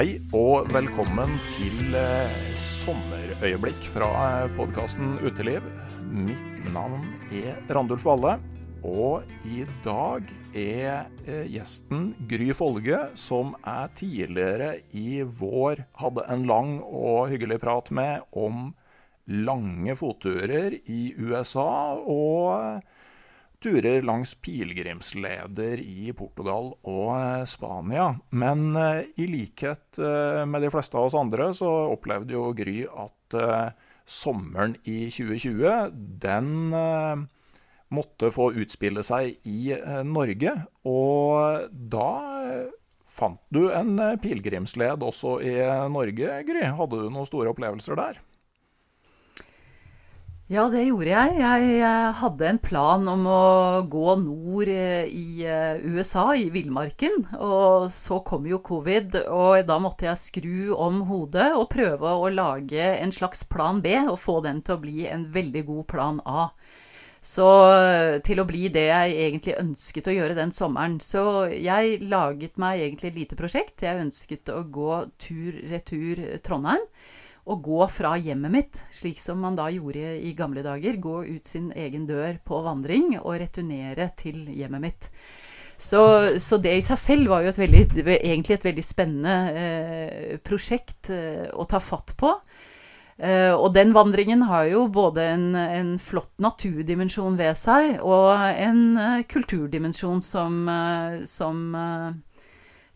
Hei og velkommen til eh, sommerøyeblikk fra podkasten Uteliv. Mitt navn er Randulf Valle, og i dag er eh, gjesten Gry Folge, som jeg tidligere i vår hadde en lang og hyggelig prat med om lange fotturer i USA og turer langs pilegrimsleder i Portugal og eh, Spania. Men eh, i likhet eh, med de fleste av oss andre, så opplevde jo Gry at sommeren i 2020, den måtte få utspille seg i Norge. Og da fant du en pilegrimsled også i Norge, Gry. Hadde du noen store opplevelser der? Ja, det gjorde jeg. Jeg hadde en plan om å gå nord eh, i eh, USA, i villmarken. Og så kom jo covid, og da måtte jeg skru om hodet og prøve å lage en slags plan B, og få den til å bli en veldig god plan A. Så eh, til å bli det jeg egentlig ønsket å gjøre den sommeren. Så jeg laget meg egentlig et lite prosjekt. Jeg ønsket å gå tur-retur Trondheim å gå fra hjemmet mitt, slik som man da gjorde i gamle dager. Gå ut sin egen dør på vandring og returnere til hjemmet mitt. Så, så det i seg selv var jo et veldig, egentlig et veldig spennende eh, prosjekt eh, å ta fatt på. Eh, og den vandringen har jo både en, en flott naturdimensjon ved seg og en uh, kulturdimensjon som, uh, som uh,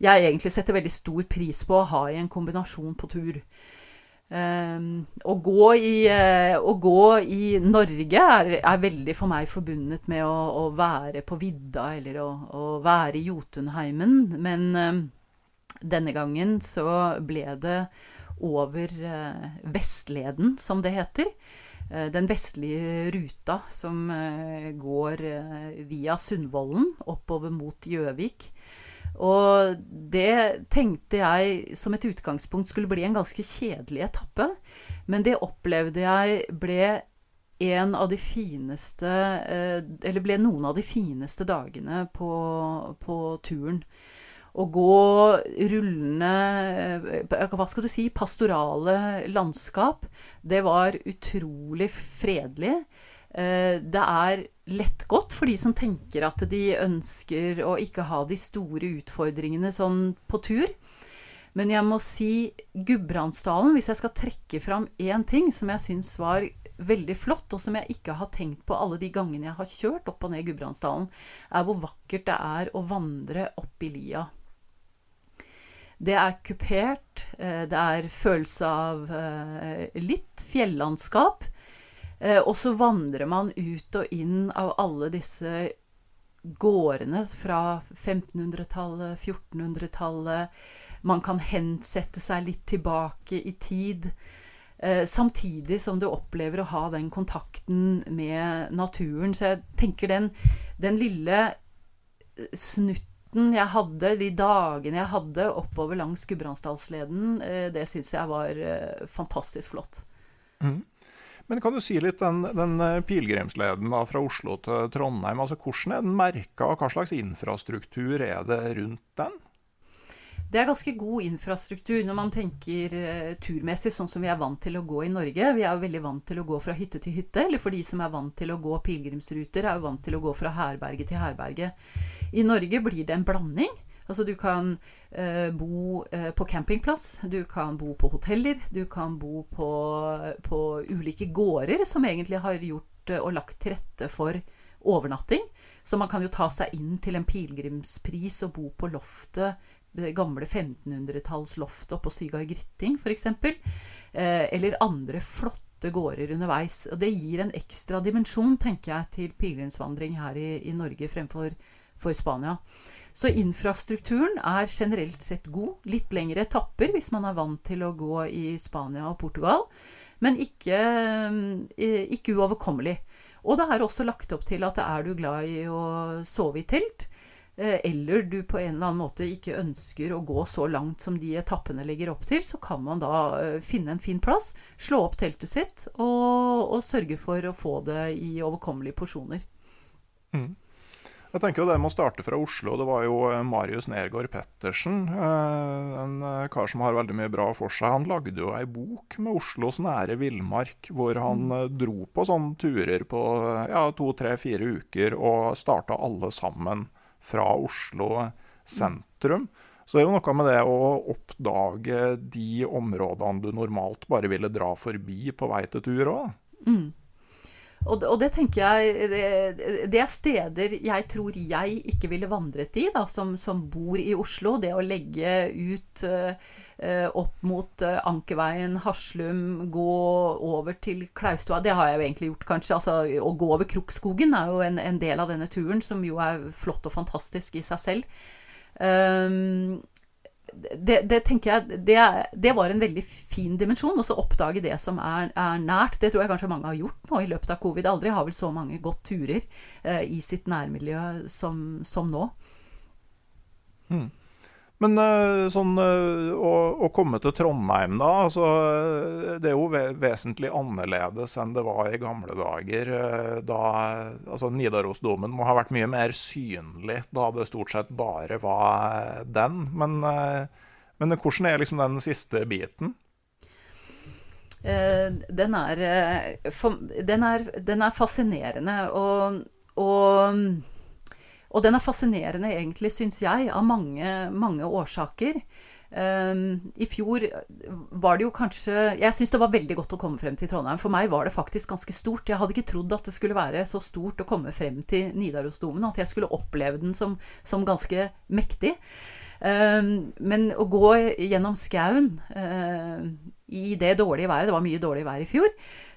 jeg egentlig setter veldig stor pris på å ha i en kombinasjon på tur. Um, å, gå i, uh, å, gå i, Norge er, er, veldig for meg forbundet med å, å være på vidda eller å, å være i Jotunheimen. Men um, denne gangen så ble det over uh, Vestleden, som det heter. Uh, den vestlige ruta som går via Sundvolden oppover mot Gjøvik. Og det tenkte jeg som et utgangspunkt skulle bli en ganske kjedelig etappe. Men det opplevde jeg ble en av de fineste eh, Eller ble noen av de fineste dagene på, på turen. Å gå rullende eh, Hva skal du si? Pastorale landskap. Det var utrolig fredelig. Eh, det er lettgått for de som tenker at de ønsker å ikke ha de store utfordringene sånn på tur. Men jeg må si Gudbrandsdalen, hvis jeg skal trekke fram én ting som jeg syns var veldig flott, og som jeg ikke har tenkt på alle de gangene jeg har kjørt opp og ned Gudbrandsdalen, er hvor vakkert det er å vandre opp i lia. Det er kupert. Eh, det er følelse av eh, litt fjellandskap. Eh, og så vandrer man ut og inn av alle disse gårdene fra 1500-tallet, 1400-tallet. Man kan hensette seg litt tilbake i tid. Eh, samtidig som du opplever å ha den kontakten med naturen. Så jeg tenker den, den lille eh, snutten jeg hadde, de dagene jeg hadde oppover langs Gudbrandsdalsleden, det syns jeg var fantastisk flott. Mm. Men kan du si litt den, den eh, pilegrimsleden fra Oslo til Trondheim, altså hvordan er den merka, og hva slags infrastruktur er det rundt den? Det er ganske god infrastruktur når man tenker uh, turmessig, sånn som vi er vant til å gå i Norge. Vi er jo veldig vant til å gå fra hytte til hytte, eller for de som er vant til å gå pilegrimsruter, er jo vant til å gå fra herberge til herberge. I Norge blir det en blanding. Altså du kan eh, bo eh, på campingplass, du kan bo på hoteller, du kan bo på, på ulike gårder som egentlig har gjort og lagt til rette for overnatting. Så man kan jo ta seg inn til en pilegrimspris og bo på loftet det gamle 1500-tallsloftet oppå Sygard Grytting f.eks. Eh, eller andre flotte gårder underveis. Og det gir en ekstra dimensjon, tenker jeg, til pilegrimsvandring her i, i, Norge fremfor for Spania. Så infrastrukturen er generelt sett god. Litt lengre etapper hvis man er vant til å gå i Spania og Portugal. Men ikke, eh, ikke uoverkommelig. Og det er også lagt opp til at er du glad i å sove i telt, Eh, eller du på en eller annen måte ikke ønsker å gå så langt som de etappene legger opp til, så kan man da eh, finne en fin plass, slå opp teltet sitt og, og sørge for å få det i overkommelige porsjoner. Mm. Jeg tenker jo Det med å starte fra Oslo, det var jo eh, Marius Nergård Pettersen. En kar som har veldig mye bra for seg. Han lagde jo ei bok med Oslos nære villmark, hvor han mm. dro på sånne turer på ja, to, tre, fire uker og starta alle sammen fra Oslo sentrum. Så det er jo noe med det å oppdage de områdene du normalt bare ville dra forbi på vei til tur òg. Mm. Og, og, det tenker jeg det, det, er steder jeg tror jeg ikke ville vandret i, da, som, som bor i Oslo. Det å legge ut uh, opp mot uh, Ankerveien, Haslum, gå over til Klaustua. Det har jeg jo egentlig gjort, kanskje. Altså, å gå over Krokskogen er jo en, en, del av denne turen, som jo er flott og fantastisk i seg selv. Um, det, det, tenker jeg det, det, var en veldig fin dimensjon. Å oppdage det som er, er, nært. Det tror jeg kanskje mange har gjort nå i løpet av covid. Aldri har vel så mange gått turer eh, i sitt nærmiljø som, som nå. Mm. Men eh, sånn eh, å, å, komme til Trondheim, da. Altså, det er jo vesentlig annerledes enn det var i gamle dager. Eh, da altså, Nidarosdomen må ha vært mye mer synlig da det stort sett bare var den. Men, men hvordan er liksom den siste biten? Den er, den er, den er fascinerende. og, og og den er fascinerende, egentlig, syns jeg, av mange, mange årsaker. Um, I fjor var det jo kanskje Jeg syns det var veldig godt å komme frem til Trondheim. For meg var det faktisk ganske stort. Jeg hadde ikke trodd at det skulle være så stort å komme frem til Nidarosdomen. At jeg skulle oppleve den som, som ganske mektig. Um, men å gå gjennom skauen uh, i det dårlige været Det var mye dårlig vær i fjor,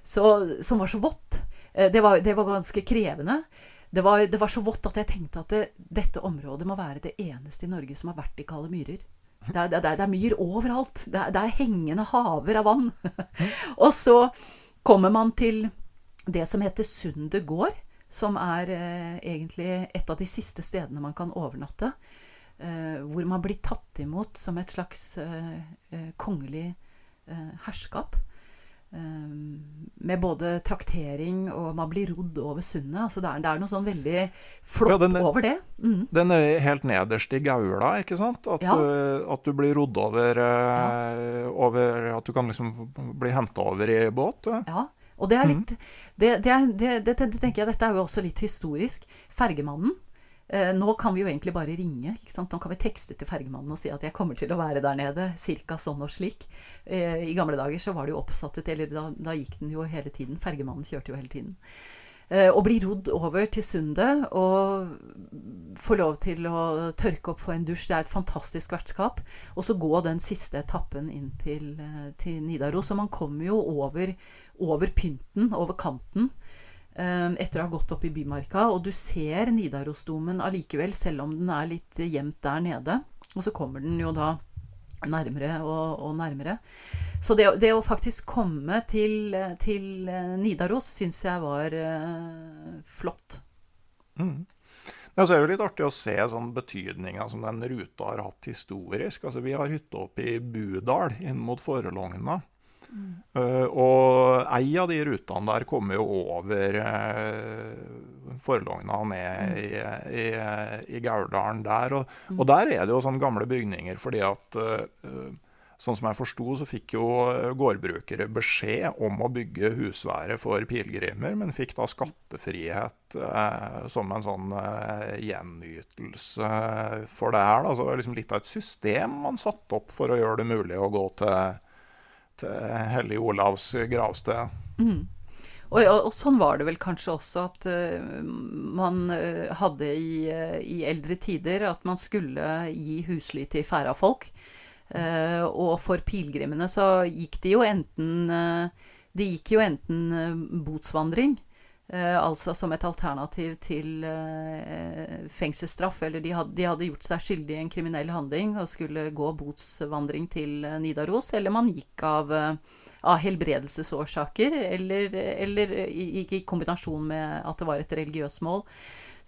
så, som var så vått. Uh, det, var, det var ganske krevende. Det var, det var, så vått at jeg tenkte at det, dette området må være det eneste i Norge som har vertikale myrer. Det er, det, det er myr overalt. Det er, er, hengende haver av vann. og så kommer man til det som heter Sundet gård, som er eh, egentlig et av de siste stedene man kan overnatte. Eh, hvor man blir tatt imot som et slags eh, eh kongelig eh, herskap. Um, med både traktering og man blir rodd over sundet. Altså det, er, det er noe sånn veldig flott ja, den, over det. Mm. Den er helt nederst i gaula, ikke sant? At, ja. du, at du, blir rodd over, ja. uh, over, At du kan liksom bli henta over i båt. Ja. Og det er litt mm. det, det, det, tenker jeg, Dette er jo også litt historisk. Fergemannen Eh, nå kan vi jo egentlig bare ringe. Nå kan vi tekste til fergemannen og si at jeg kommer til å være der nede. Cirka sånn og slik. Eh, I gamle dager så var det jo oppsatt et Eller da, da, gikk den jo hele tiden. Fergemannen kjørte jo hele tiden. å og bli rodd over til sundet og få lov til å tørke opp, få en dusj. Det er et fantastisk vertskap. Og så gå den siste etappen inn til, eh, til Nidaros. Og man kommer jo over, over pynten, over kanten, eh, etter å ha gått opp i Bymarka. Og du ser Nidarosdomen allikevel, selv om den er litt gjemt der nede. Og så kommer den jo da nærmere og, og nærmere. Så det, det, å faktisk komme til, til Nidaros syns jeg var uh, flott. Mm. Ja, så er det litt artig å se sånn betydninga som den ruta har hatt historisk. Altså, vi har hytte oppe i Budal inn mot Forlogna. Mm. Uh, og ei av de rutene der kommer jo over uh, Forlogna og ned i, i, i Gauldalen der. Og, mm. og, der er det jo sånne gamle bygninger fordi at uh, Sånn som jeg forsto, så fikk jo gårdbrukere beskjed om å bygge husvære for pilegrimer, men fikk da skattefrihet eh, som en sånn eh, gjenytelse for det her. Da. Så det var liksom litt av et system man satte opp for å gjøre det mulig å gå til, til Hellig Olavs gravsted. Mm. Og, og, sånn var det vel kanskje også at uh, man uh, hadde i, uh, i, eldre tider at man skulle gi husly til færa folk. Og for pilegrimene så gikk de jo enten De gikk jo enten uh, botsvandring, altså som et alternativ til fengselsstraff, eller de hadde, de hadde, gjort seg skyldig i en kriminell handling og skulle gå botsvandring til Nidaros, eller man gikk av, av helbredelsesårsaker, eller, eller gikk i kombinasjon med at det var et religiøst mål.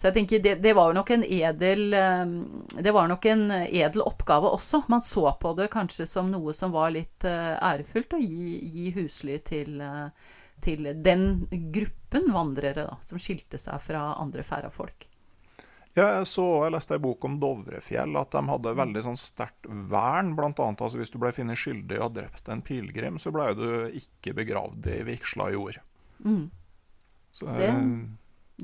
Så jeg tenker det, det, var nok en edel ehm, Det var nok en edel oppgave også. Man så på det kanskje som noe som var litt eh, ærefullt, å gi, gi husly til, eh, til, den gruppen vandrere da, som skilte seg fra andre færafolk. Ja, jeg så jeg leste en bok om Dovrefjell, at de hadde veldig sånn sterkt vern. Blant annet altså, hvis du ble funnet skyldig og drept en pilegrim, så ble du ikke begravd i vigsla jord. Mm. Så, det,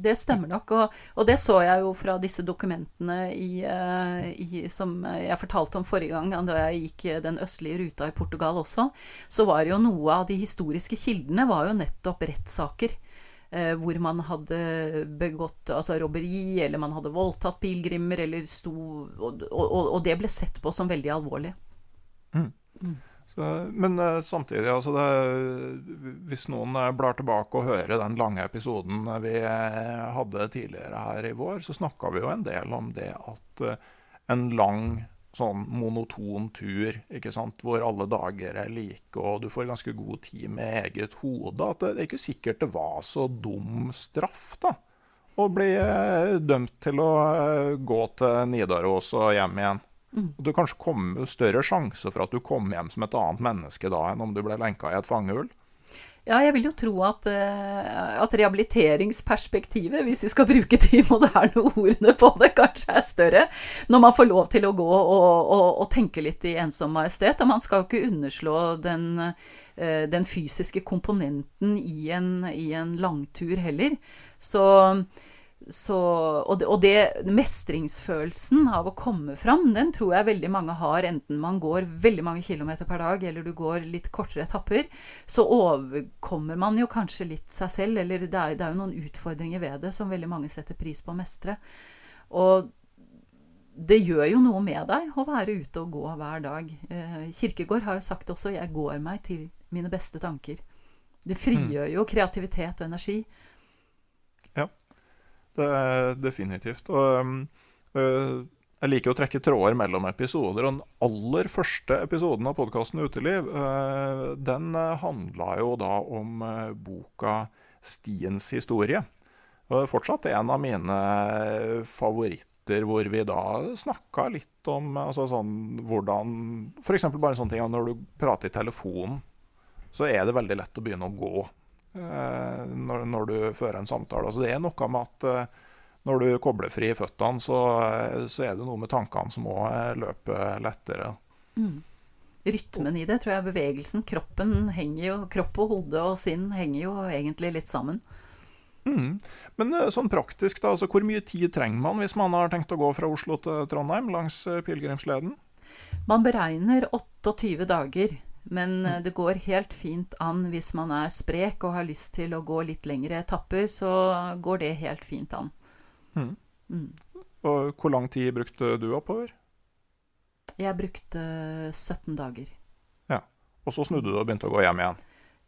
det stemmer nok. Og, og, det så jeg jo fra disse dokumentene i, uh, i, som jeg fortalte om forrige gang, da jeg gikk den østlige ruta i Portugal også. Så var jo noe av de historiske kildene var jo nettopp rettssaker. Uh, hvor man hadde begått altså robberi, eller man hadde voldtatt pilegrimer, eller sto og, og, og, det ble sett på som veldig alvorlig. Mm. Så, men uh, samtidig, altså det, hvis noen uh, blar tilbake og hører den lange episoden vi hadde tidligere her i vår, så snakka vi jo en del om det at en lang sånn monoton tur, ikke sant, hvor alle dager er like, og du får ganske god tid med eget hode. At det, det er ikke sikkert det var så dum straff, da. Å bli dømt til å gå til Nidaros og hjem igjen. Mm. Og du kanskje kom større sjanse for at du kom hjem som et annet menneske da, enn om du ble lenka i et fangehull. Ja, jeg vil jo tro at, eh, at, rehabiliteringsperspektivet, hvis vi skal bruke de moderne ordene på det, kanskje er større. Når man får lov til å gå og, og, og tenke litt i ensom majestet. Og man skal jo ikke underslå den, eh, den fysiske komponenten i en, i en langtur heller. Så så, og, det, og det, mestringsfølelsen av å komme fram, den tror jeg veldig mange har, enten man går veldig mange kilometer per dag, eller du går litt kortere etapper. Så overkommer man jo kanskje litt seg selv, eller det er, det er jo noen utfordringer ved det som veldig mange setter pris på å mestre. Og det gjør jo noe med deg å være ute og gå hver dag. Eh, Kirkegård har jo sagt også 'jeg går meg til mine beste tanker'. Det frigjør jo kreativitet og energi. Det er definitivt. Og øh, jeg liker å trekke tråder mellom episoder. Og den aller første episoden av podkasten Uteliv, øh, den handla jo da om øh, boka 'Stiens historie'. Og det er fortsatt en av mine favoritter hvor vi da snakka litt om altså sånn, hvordan F.eks. bare en sånn ting når du prater i telefonen, så er det veldig lett å begynne å gå Eh, når, når, du fører en samtale. Altså det er noe med at eh, når du kobler fri føttene, så, eh, så, er det noe med tankene som må løpe lettere. Mm. Rytmen i det, tror jeg, bevegelsen. Kroppen henger jo, kropp og hode og sinn henger jo egentlig litt sammen. Mm. Men sånn praktisk, da, altså hvor mye tid trenger man hvis man har tenkt å gå fra Oslo til Trondheim langs pilegrimsleden? Man beregner 28 dager Men eh, det går helt fint an hvis man er sprek og har lyst til å gå litt lengre etapper, så går det helt fint an. Mm. Mm. Og hvor lang tid brukte du oppover? Jeg brukte 17 dager. Ja. Og så snudde du og begynte å gå hjem igjen?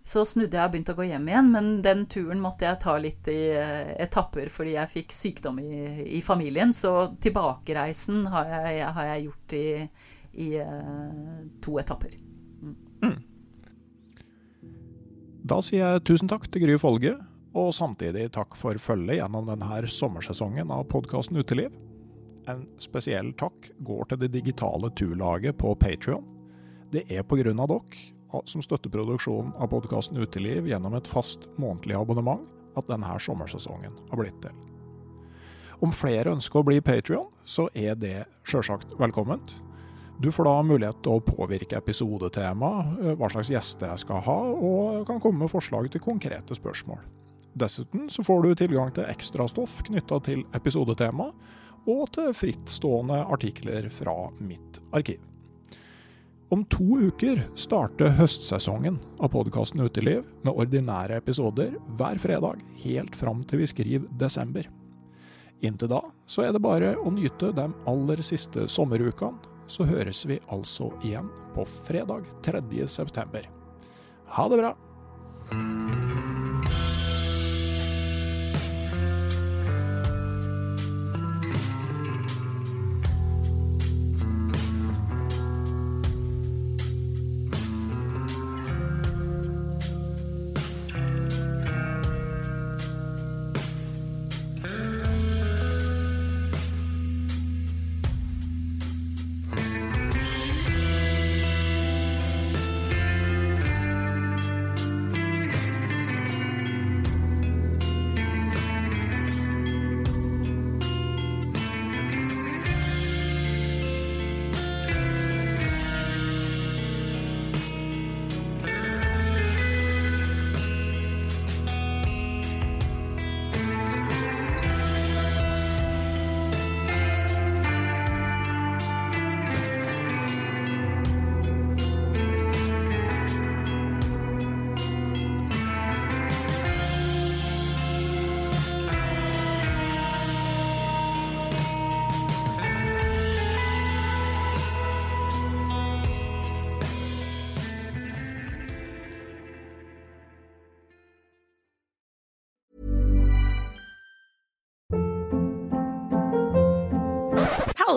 Så snudde jeg og begynte å gå hjem igjen, men den turen måtte jeg ta litt i eh, etapper fordi jeg fikk sykdom i, i familien. Så tilbakereisen har jeg, har jeg gjort i, i uh, to etapper. Mm. Da sier jeg tusen takk til Gry Folge, og samtidig takk for følget gjennom denne sommersesongen av podkasten Uteliv. En spesiell takk går til det digitale turlaget på Patrion. Det er av dere som støtter produksjonen av podkasten Uteliv gjennom et fast månedlig abonnement, at denne sommersesongen har blitt til. Om flere ønsker å bli Patrion, så er det sjølsagt velkomment. Du får da mulighet til å påvirke episodetema, eh, hva slags gjester jeg skal ha, og kan komme med forslag til konkrete spørsmål. Dessuten så får du tilgang til ekstrastoff knytta til episodetema, og til frittstående artikler fra mitt arkiv. Om to uker starter høstsesongen av podkasten Uteliv med ordinære episoder hver fredag helt fram til vi skriver desember. Inntil da så er det bare å nyte de aller siste sommerukene, så høres vi altså igjen på fredag 3. september. Ha det bra!